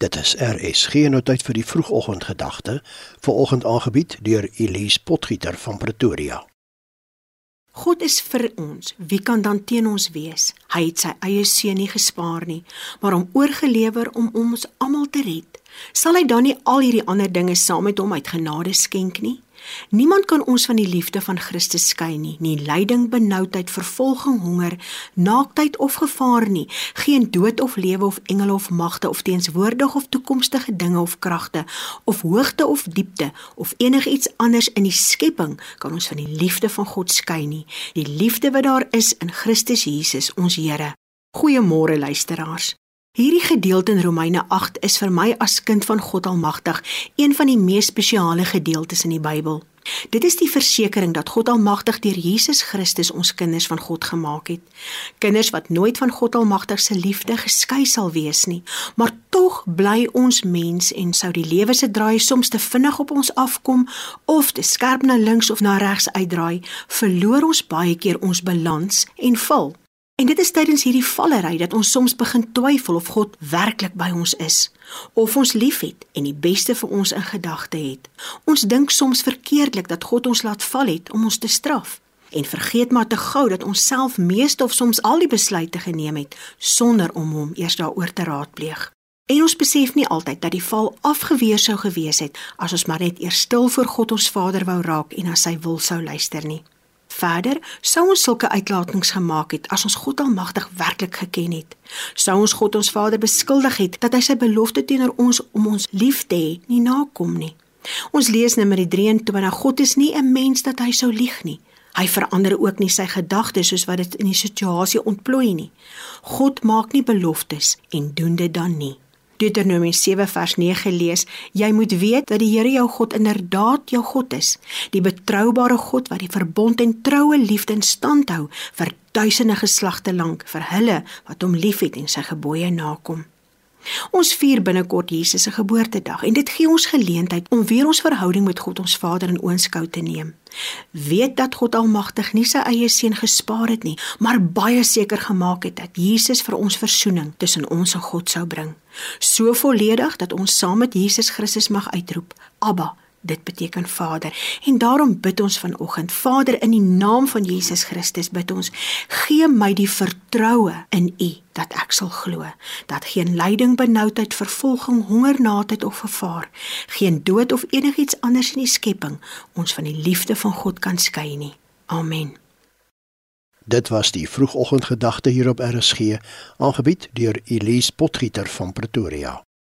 Dit is RSG nou tyd vir die vroegoggendgedagte, vanoggend aangebied deur Elise Potgieter van Pretoria. God is vir ons, wie kan dan teen ons wees? Hy het sy eie seun nie gespaar nie, maar hom oorgelewer om ons almal te red. Sal hy dan nie al hierdie ander dinge saam met hom uit genade skenk nie? Niemand kan ons van die liefde van Christus skei nie, nie lyding, benoudheid, vervolging, honger, naaktheid of gevaar nie, geen dood of lewe of engele of magte of teenswoordige of toekomstige dinge of kragte of hoogte of diepte of enigiets anders in die skepping kan ons van die liefde van God skei nie, die liefde wat daar is in Christus Jesus ons Here. Goeiemôre luisteraars. Hierdie gedeelte in Romeine 8 is vir my as kind van God Almagtig een van die mees spesiale gedeeltes in die Bybel. Dit is die versekering dat God Almagtig deur Jesus Christus ons kinders van God gemaak het. Kinders wat nooit van God Almagtig se liefde geskei sal wees nie, maar tog bly ons mens en sou die lewe se draai soms te vinnig op ons afkom of te skerp na links of na regs uitdraai, verloor ons baie keer ons balans en val. En dit is tydens hierdie vallery dat ons soms begin twyfel of God werklik by ons is, of ons liefhet en die beste vir ons in gedagte het. Ons dink soms verkeerdelik dat God ons laat val het om ons te straf en vergeet maar te gou dat ons self meeste of soms al die besluite geneem het sonder om hom eers daaroor te raadpleeg. En ons besef nie altyd dat die val afgeweer sou gewees het as ons maar net eers stil voor God ons Vader wou raak en na sy wil sou luister nie. Verder sou ons sulke uitlatings gemaak het as ons God Almagtig werklik geken het. Sou ons God ons Vader beskuldig het dat hy sy belofte teenoor ons om ons lief te hê nie nakom nie. Ons lees Numeri 23: God is nie 'n mens dat hy sou lieg nie. Hy verander ook nie sy gedagtes soos wat dit in die situasie ontplooi nie. God maak nie beloftes en doen dit dan nie. Deuteronomium 7 vers 9 lees: Jy moet weet dat die Here jou God inderdaad jou God is, die betroubare God wat die verbond en troue liefde in stand hou vir duisende geslagte lank vir hulle wat hom liefhet en sy gebooie nakom. Ons vier binnekort Jesus se geboortedag en dit gee ons geleentheid om weer ons verhouding met God ons Vader in oënskou te neem. Weet dat God Almagtig nie sy eie seun gespaar het nie, maar baie seker gemaak het dat Jesus vir ons verzoening tussen ons en God sou bring. So volledig dat ons saam met Jesus Christus mag uitroep: Abba, Dit beteken Vader. En daarom bid ons vanoggend, Vader, in die naam van Jesus Christus bid ons, gee my die vertroue in U dat ek sal glo dat geen lyding, benoudheid, vervolging, honger, naadheid of gevaar, geen dood of enigiets anders in die skepping ons van die liefde van God kan skei nie. Amen. Dit was die vroegoggendgedagte hier op RSG, aangebied deur Elise Potgieter van Pretoria.